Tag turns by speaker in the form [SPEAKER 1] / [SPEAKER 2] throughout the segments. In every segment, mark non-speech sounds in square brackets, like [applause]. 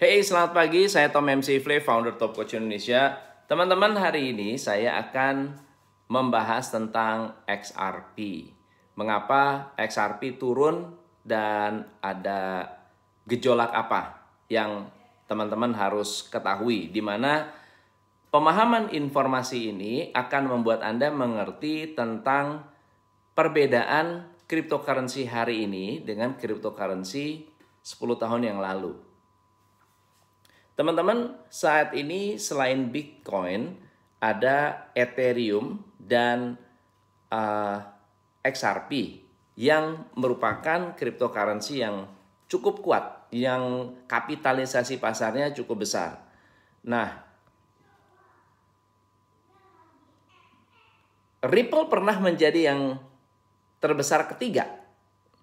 [SPEAKER 1] Hey, selamat pagi. Saya Tom MC Ifle, founder Top Coach Indonesia. Teman-teman, hari ini saya akan membahas tentang XRP. Mengapa XRP turun dan ada gejolak apa yang teman-teman harus ketahui di mana pemahaman informasi ini akan membuat Anda mengerti tentang perbedaan cryptocurrency hari ini dengan cryptocurrency 10 tahun yang lalu. Teman-teman, saat ini selain Bitcoin, ada Ethereum dan uh, XRP yang merupakan cryptocurrency yang cukup kuat, yang kapitalisasi pasarnya cukup besar. Nah, Ripple pernah menjadi yang terbesar ketiga.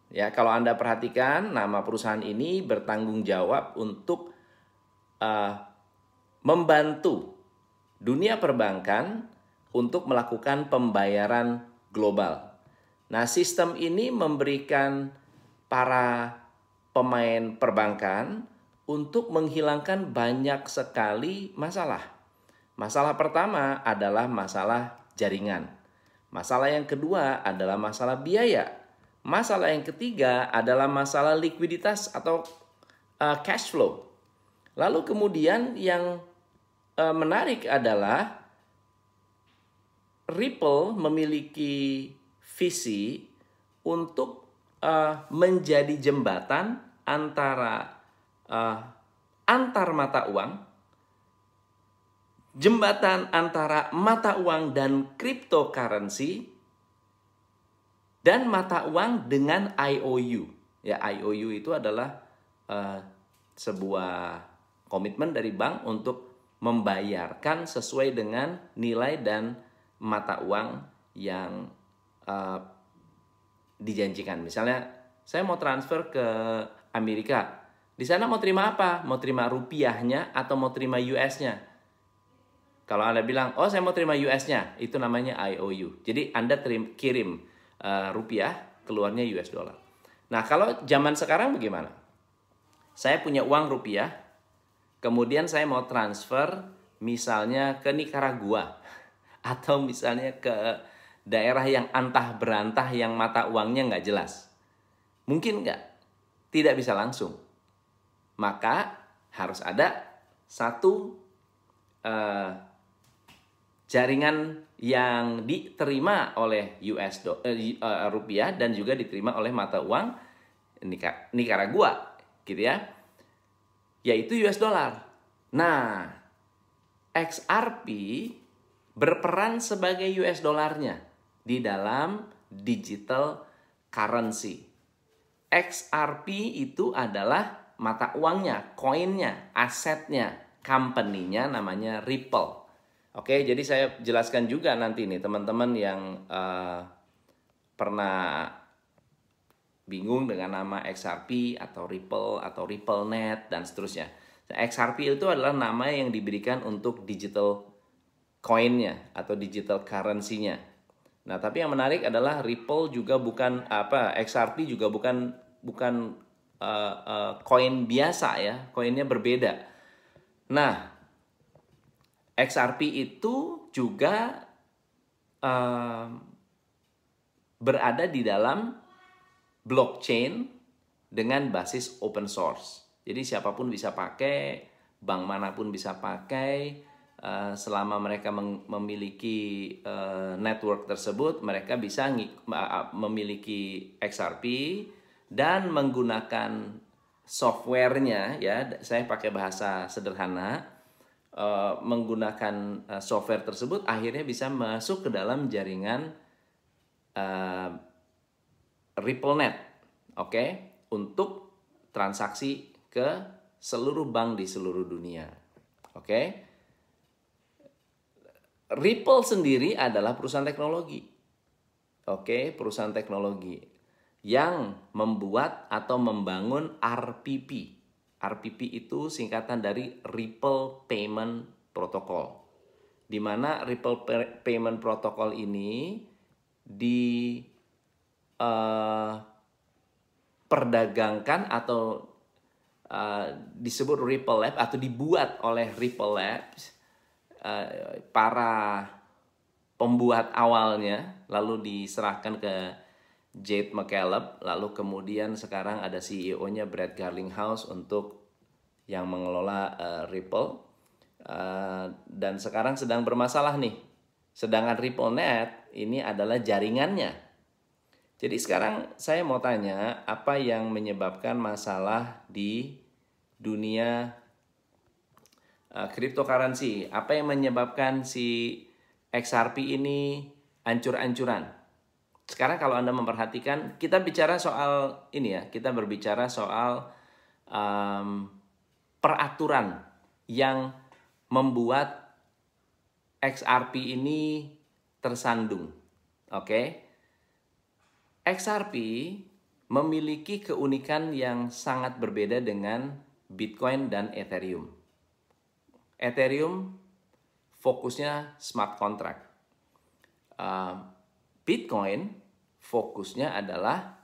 [SPEAKER 1] Ya, kalau Anda perhatikan nama perusahaan ini bertanggung jawab untuk uh, membantu dunia perbankan untuk melakukan pembayaran global. Nah, sistem ini memberikan para pemain perbankan untuk menghilangkan banyak sekali masalah. Masalah pertama adalah masalah jaringan. Masalah yang kedua adalah masalah biaya. Masalah yang ketiga adalah masalah likuiditas atau uh, cash flow. Lalu kemudian yang e, menarik adalah Ripple memiliki visi untuk e, menjadi jembatan antara e, antar mata uang, jembatan antara mata uang dan cryptocurrency, dan mata uang dengan IOU. Ya, IOU itu adalah uh, sebuah komitmen dari bank untuk membayarkan sesuai dengan nilai dan mata uang yang uh, dijanjikan. Misalnya, saya mau transfer ke Amerika. Di sana mau terima apa? Mau terima rupiahnya atau mau terima US-nya? Kalau Anda bilang, oh saya mau terima US-nya, itu namanya IOU. Jadi Anda terim, kirim uh, rupiah, keluarnya US dollar. Nah kalau zaman sekarang bagaimana? Saya punya uang rupiah, Kemudian saya mau transfer misalnya ke Nicaragua [laughs] atau misalnya ke daerah yang antah berantah yang mata uangnya nggak jelas. Mungkin nggak? Tidak bisa langsung. Maka harus ada satu uh, jaringan yang diterima oleh US do, uh, uh, rupiah dan juga diterima oleh mata uang Nicaragua, gitu ya yaitu US dollar. Nah, XRP berperan sebagai US dollarnya di dalam digital currency. XRP itu adalah mata uangnya, koinnya, asetnya, company-nya namanya Ripple. Oke, jadi saya jelaskan juga nanti nih teman-teman yang uh, pernah bingung dengan nama XRP atau Ripple atau RippleNet dan seterusnya. Nah, XRP itu adalah nama yang diberikan untuk digital coinnya atau digital currency-nya. Nah, tapi yang menarik adalah Ripple juga bukan apa XRP juga bukan bukan uh, uh, biasa ya, koinnya berbeda. Nah, XRP itu juga uh, berada di dalam blockchain dengan basis open source. Jadi siapa pun bisa pakai, bank mana pun bisa pakai, uh, selama mereka memiliki uh, network tersebut, mereka bisa memiliki XRP dan menggunakan softwarenya ya. Saya pakai bahasa sederhana. Uh, menggunakan software tersebut akhirnya bisa masuk ke dalam jaringan RippleNet, oke, okay? untuk transaksi ke seluruh bank di seluruh dunia, oke. Okay? Ripple sendiri adalah perusahaan teknologi, oke, okay? perusahaan teknologi yang membuat atau membangun RPP. RPP itu singkatan dari Ripple Payment Protocol, di mana Ripple Payment Protocol ini di uh, perdagangkan atau uh, disebut Ripple Lab atau dibuat oleh Ripple Labs uh, para pembuat awalnya lalu diserahkan ke Jade McCaleb lalu kemudian sekarang ada CEO-nya Brad Garlinghouse untuk yang mengelola uh, Ripple. Uh, dan sekarang sedang bermasalah nih. Sedangkan RippleNet ini adalah jaringannya jadi sekarang saya mau tanya apa yang menyebabkan masalah di dunia uh, cryptocurrency apa yang menyebabkan si XRP ini ancur-ancuran. Sekarang kalau Anda memperhatikan, kita bicara soal ini ya, kita berbicara soal um, peraturan yang membuat XRP ini tersandung. Oke. Okay? XRP memiliki keunikan yang sangat berbeda dengan Bitcoin dan Ethereum. Ethereum fokusnya smart contract. Uh, Bitcoin fokusnya adalah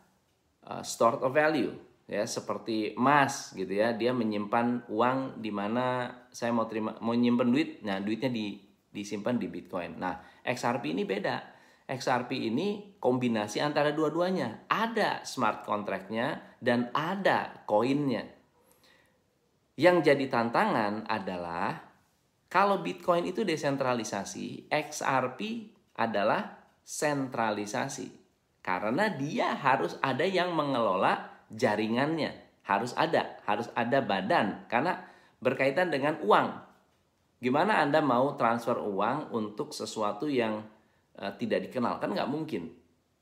[SPEAKER 1] uh, store of value ya seperti emas gitu ya dia menyimpan uang di mana saya mau terima mau nyimpan duit nah duitnya di disimpan di Bitcoin nah XRP ini beda XRP ini kombinasi antara dua-duanya ada smart contractnya dan ada koinnya yang jadi tantangan adalah kalau Bitcoin itu desentralisasi, XRP adalah sentralisasi. Karena dia harus ada yang mengelola jaringannya. Harus ada, harus ada badan. Karena berkaitan dengan uang. Gimana Anda mau transfer uang untuk sesuatu yang uh, tidak dikenal? Kan nggak mungkin.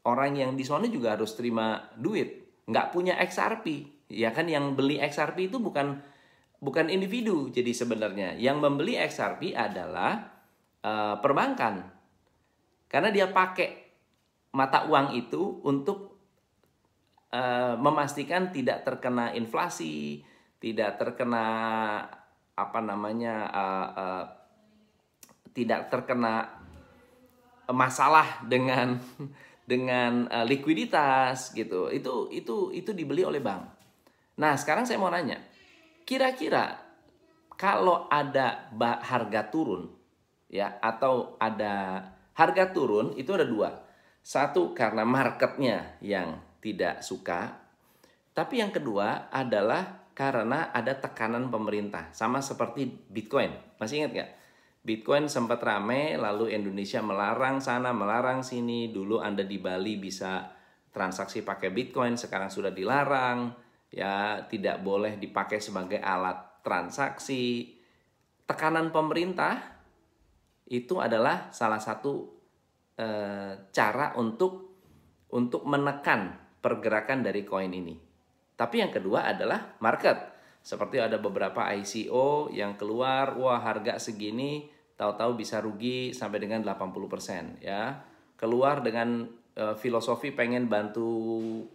[SPEAKER 1] Orang yang di sana juga harus terima duit. Nggak punya XRP. Ya kan yang beli XRP itu bukan bukan individu. Jadi sebenarnya yang membeli XRP adalah uh, perbankan. Karena dia pakai mata uang itu untuk uh, memastikan tidak terkena inflasi, tidak terkena apa namanya uh, uh, tidak terkena masalah dengan [laughs] dengan uh, likuiditas gitu. Itu itu itu dibeli oleh bank. Nah, sekarang saya mau nanya, Kira-kira kalau ada harga turun ya atau ada harga turun itu ada dua. Satu karena marketnya yang tidak suka. Tapi yang kedua adalah karena ada tekanan pemerintah. Sama seperti Bitcoin. Masih ingat gak? Bitcoin sempat rame, lalu Indonesia melarang sana, melarang sini. Dulu Anda di Bali bisa transaksi pakai Bitcoin, sekarang sudah dilarang ya tidak boleh dipakai sebagai alat transaksi. Tekanan pemerintah itu adalah salah satu e, cara untuk untuk menekan pergerakan dari koin ini. Tapi yang kedua adalah market. Seperti ada beberapa ICO yang keluar, wah harga segini, tahu-tahu bisa rugi sampai dengan 80% ya. Keluar dengan Eh, filosofi pengen bantu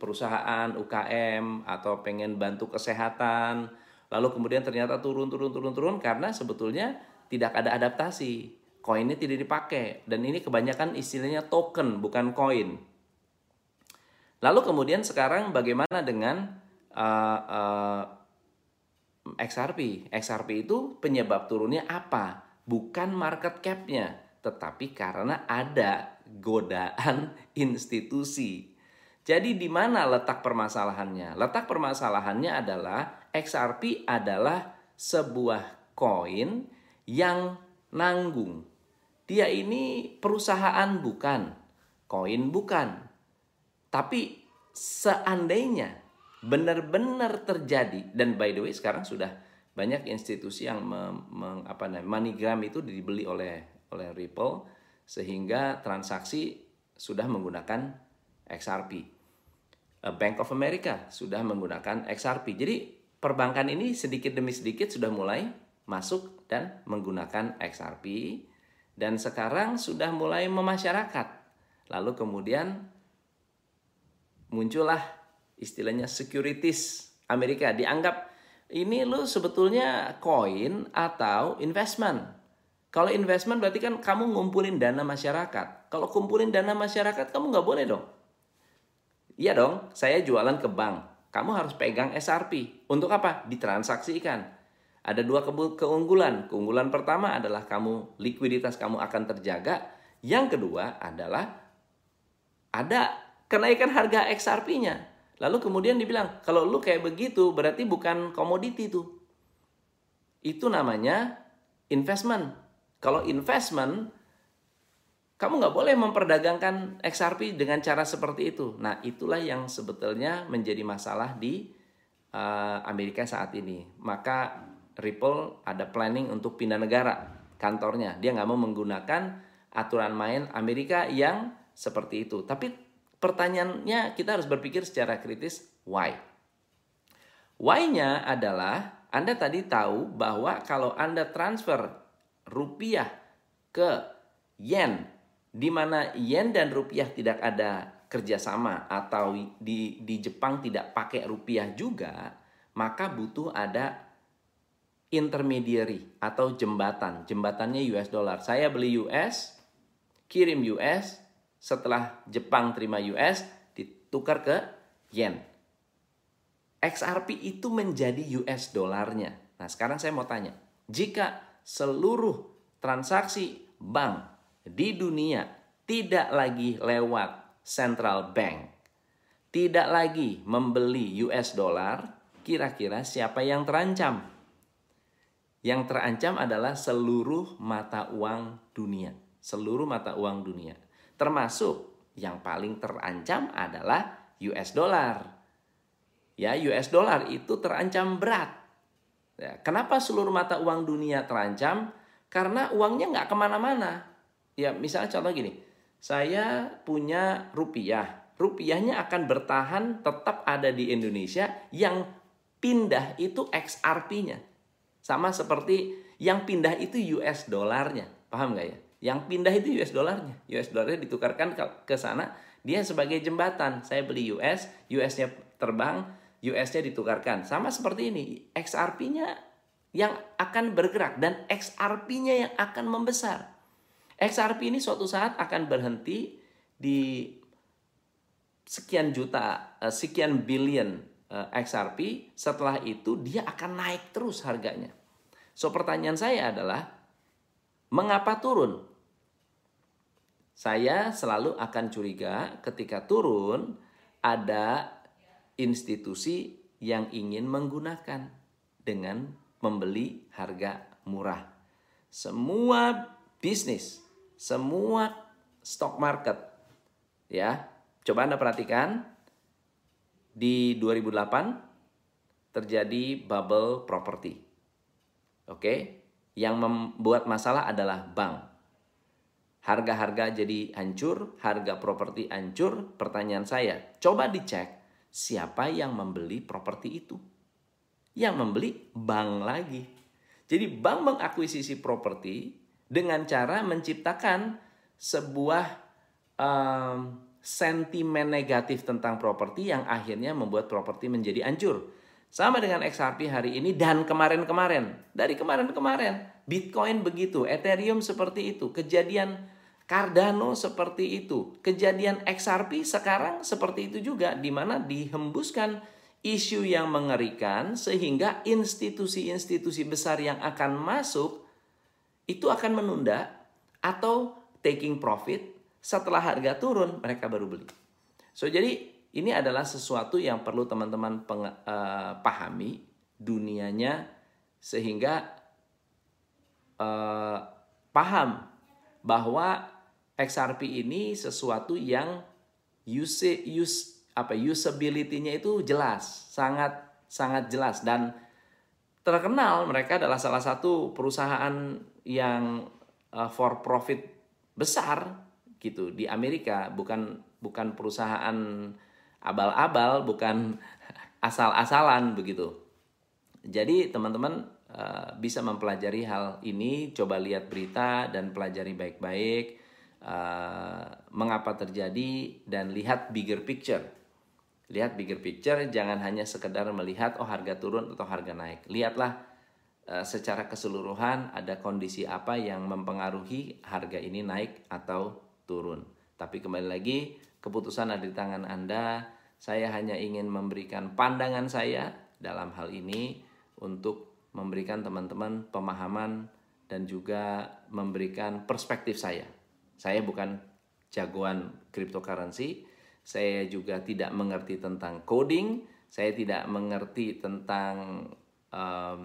[SPEAKER 1] perusahaan UKM atau pengen bantu kesehatan. Lalu kemudian ternyata turun turun turun turun karena sebetulnya tidak ada adaptasi. Koinnya tidak dipakai. Dan ini kebanyakan istilahnya token bukan koin. Lalu kemudian sekarang bagaimana dengan uh, uh, XRP XRP itu penyebab turunnya apa bukan market capnya tetapi karena ada godaan [laughs] institusi. Jadi di mana letak permasalahannya? Letak permasalahannya adalah XRP adalah sebuah koin yang nanggung. Dia ini perusahaan bukan, koin bukan. Tapi seandainya benar-benar terjadi dan by the way sekarang sudah banyak institusi yang mem, mem, apa namanya MoneyGram itu dibeli oleh oleh Ripple sehingga transaksi sudah menggunakan XRP. Eh, Bank of America sudah menggunakan XRP. Jadi perbankan ini sedikit demi sedikit sudah mulai masuk dan menggunakan XRP dan sekarang sudah mulai memasyarakat. Lalu kemudian muncullah istilahnya securities Amerika dianggap ini lo sebetulnya koin atau investment kalau investment berarti kan kamu ngumpulin dana masyarakat. Kalau kumpulin dana masyarakat kamu nggak boleh dong. Iya dong, saya jualan ke bank. kamu harus pegang SRP. Untuk apa? Ditransaksikan. Ada dua keunggulan. Keunggulan pertama adalah kamu likuiditas kamu akan terjaga. Yang kedua adalah ada kenaikan harga XRP-nya. Lalu kemudian dibilang, kalau lu kayak begitu berarti bukan komoditi tuh. Itu namanya investment. Kalau investment, kamu nggak boleh memperdagangkan XRP dengan cara seperti itu. Nah, itulah yang sebetulnya menjadi masalah di uh, Amerika saat ini. Maka Ripple ada planning untuk pindah negara kantornya. Dia nggak mau menggunakan aturan main Amerika yang seperti itu. Tapi pertanyaannya kita harus berpikir secara kritis, why? Why-nya adalah Anda tadi tahu bahwa kalau Anda transfer rupiah ke yen, di mana yen dan rupiah tidak ada kerjasama atau di, di Jepang tidak pakai rupiah juga, maka butuh ada intermediary atau jembatan. Jembatannya US dollar. Saya beli US, kirim US, setelah Jepang terima US, ditukar ke yen. XRP itu menjadi US dolarnya. Nah, sekarang saya mau tanya, jika seluruh transaksi bank di dunia tidak lagi lewat central bank, tidak lagi membeli US dollar, kira-kira siapa yang terancam? Yang terancam adalah seluruh mata uang dunia. Seluruh mata uang dunia. Termasuk yang paling terancam adalah US dollar. Ya, US dollar itu terancam berat. Ya, kenapa seluruh mata uang dunia terancam? Karena uangnya nggak ke mana-mana. Ya, misalnya contoh gini, saya punya rupiah. Rupiahnya akan bertahan tetap ada di Indonesia yang pindah itu XRP-nya. Sama seperti yang pindah itu US dolarnya. Paham nggak ya? Yang pindah itu US dolarnya. US dolarnya ditukarkan ke sana. Dia sebagai jembatan. Saya beli US, US-nya terbang, US-nya ditukarkan. Sama seperti ini. XRP-nya yang akan bergerak dan XRP-nya yang akan membesar. XRP ini suatu saat akan berhenti di sekian juta, eh, sekian billion Eh, XRP, setelah itu dia akan naik terus harganya. So pertanyaan saya adalah mengapa turun? Saya selalu akan curiga ketika turun ada institusi yang ingin menggunakan dengan membeli harga murah. Semua bisnis, semua stock market ya. Coba Anda perhatikan di 2008 terjadi bubble property. Oke, yang membuat masalah adalah bank. Harga-harga jadi hancur, harga properti hancur. Pertanyaan saya, coba dicek siapa yang membeli properti itu. Yang membeli bank lagi. Jadi bank mengakuisisi properti dengan cara menciptakan sebuah um, sentimen negatif tentang properti yang akhirnya membuat properti menjadi hancur. Sama dengan XRP hari ini dan kemarin-kemarin. Dari kemarin-kemarin, Bitcoin begitu, Ethereum seperti itu, kejadian Cardano seperti itu, kejadian XRP sekarang seperti itu juga di mana dihembuskan isu yang mengerikan sehingga institusi-institusi besar yang akan masuk itu akan menunda atau taking profit setelah harga turun mereka baru beli. So jadi ini adalah sesuatu yang perlu teman-teman uh, pahami dunianya sehingga uh, paham bahwa XRP ini sesuatu yang use use apa usability-nya itu jelas, sangat sangat jelas. Dan terkenal mereka adalah salah satu perusahaan yang uh, for profit besar gitu di Amerika. Bukan bukan perusahaan abal-abal bukan [laughs] asal-asalan begitu. Jadi teman-teman uh, bisa mempelajari hal ini coba lihat berita dan pelajari baik-baik uh, mengapa terjadi dan lihat bigger picture lihat bigger picture jangan hanya sekedar melihat oh harga turun atau harga naik lihatlah uh, secara keseluruhan ada kondisi apa yang mempengaruhi harga ini naik atau turun. Tapi kembali lagi, keputusan ada di tangan Anda. Saya hanya ingin memberikan pandangan saya dalam hal ini untuk memberikan teman-teman pemahaman dan juga memberikan perspektif saya. Saya bukan jagoan cryptocurrency, saya juga tidak mengerti tentang coding, saya tidak mengerti tentang um,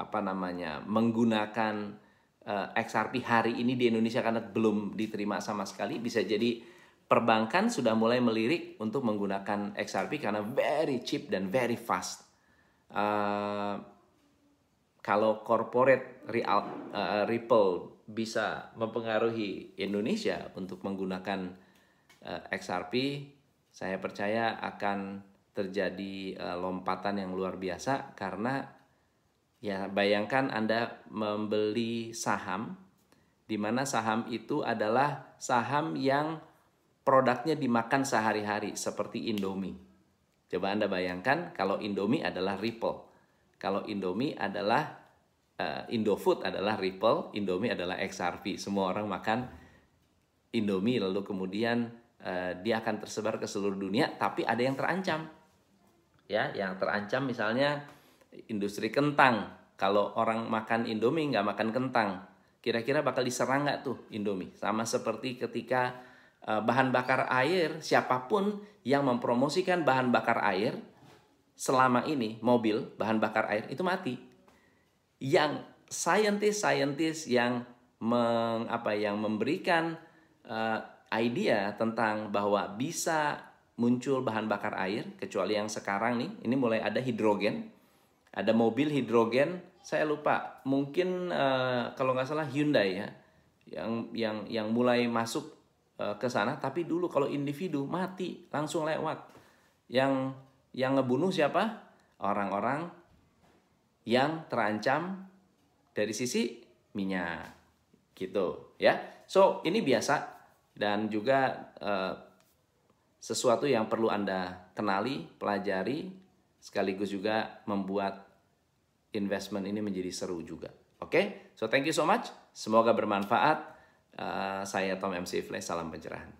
[SPEAKER 1] apa namanya menggunakan uh, eh, XRP hari ini di Indonesia karena belum diterima sama sekali. Bisa jadi perbankan sudah mulai melirik untuk menggunakan XRP karena very cheap dan very fast. Uh, kalau corporate real, uh, Ripple bisa mempengaruhi Indonesia untuk menggunakan uh, XRP, saya percaya akan terjadi uh, lompatan yang luar biasa karena ya bayangkan Anda membeli saham di mana saham itu adalah saham yang produknya dimakan sehari-hari seperti Indomie. Coba Anda bayangkan kalau Indomie adalah Ripple. Kalau Indomie adalah uh, Indofood adalah Ripple, Indomie adalah XRP. Semua orang makan Indomie lalu kemudian uh, dia akan tersebar ke seluruh dunia tapi ada yang terancam. Ya yang terancam misalnya industri kentang. Kalau orang makan indomie nggak makan kentang kira-kira bakal diserang nggak tuh indomie? Sama seperti ketika uh, bahan bakar air siapa pun yang mempromosikan bahan bakar air selama ini mobil bahan bakar air itu mati yang scientist-scientist yang meng, apa yang memberikan uh, idea tentang bahwa bisa muncul bahan bakar air kecuali yang sekarang nih ini mulai ada hidrogen ada mobil hidrogen. Saya lupa mungkin uh, kalau nggak salah Hyundai ya yang yang yang mulai masuk uh, ke sana. Tapi dulu kalau individu mati langsung lewat. Yang yang ngebunuh siapa? Orang-orang yang terancam dari sisi minyak gitu ya so ini biasa dan juga uh, sesuatu yang perlu Anda kenali, pelajari, sekaligus juga membuat investment ini menjadi seru juga. Oke, okay? so thank you so much. Semoga bermanfaat. Uh, saya Tom MC Flash, salam pencerahan.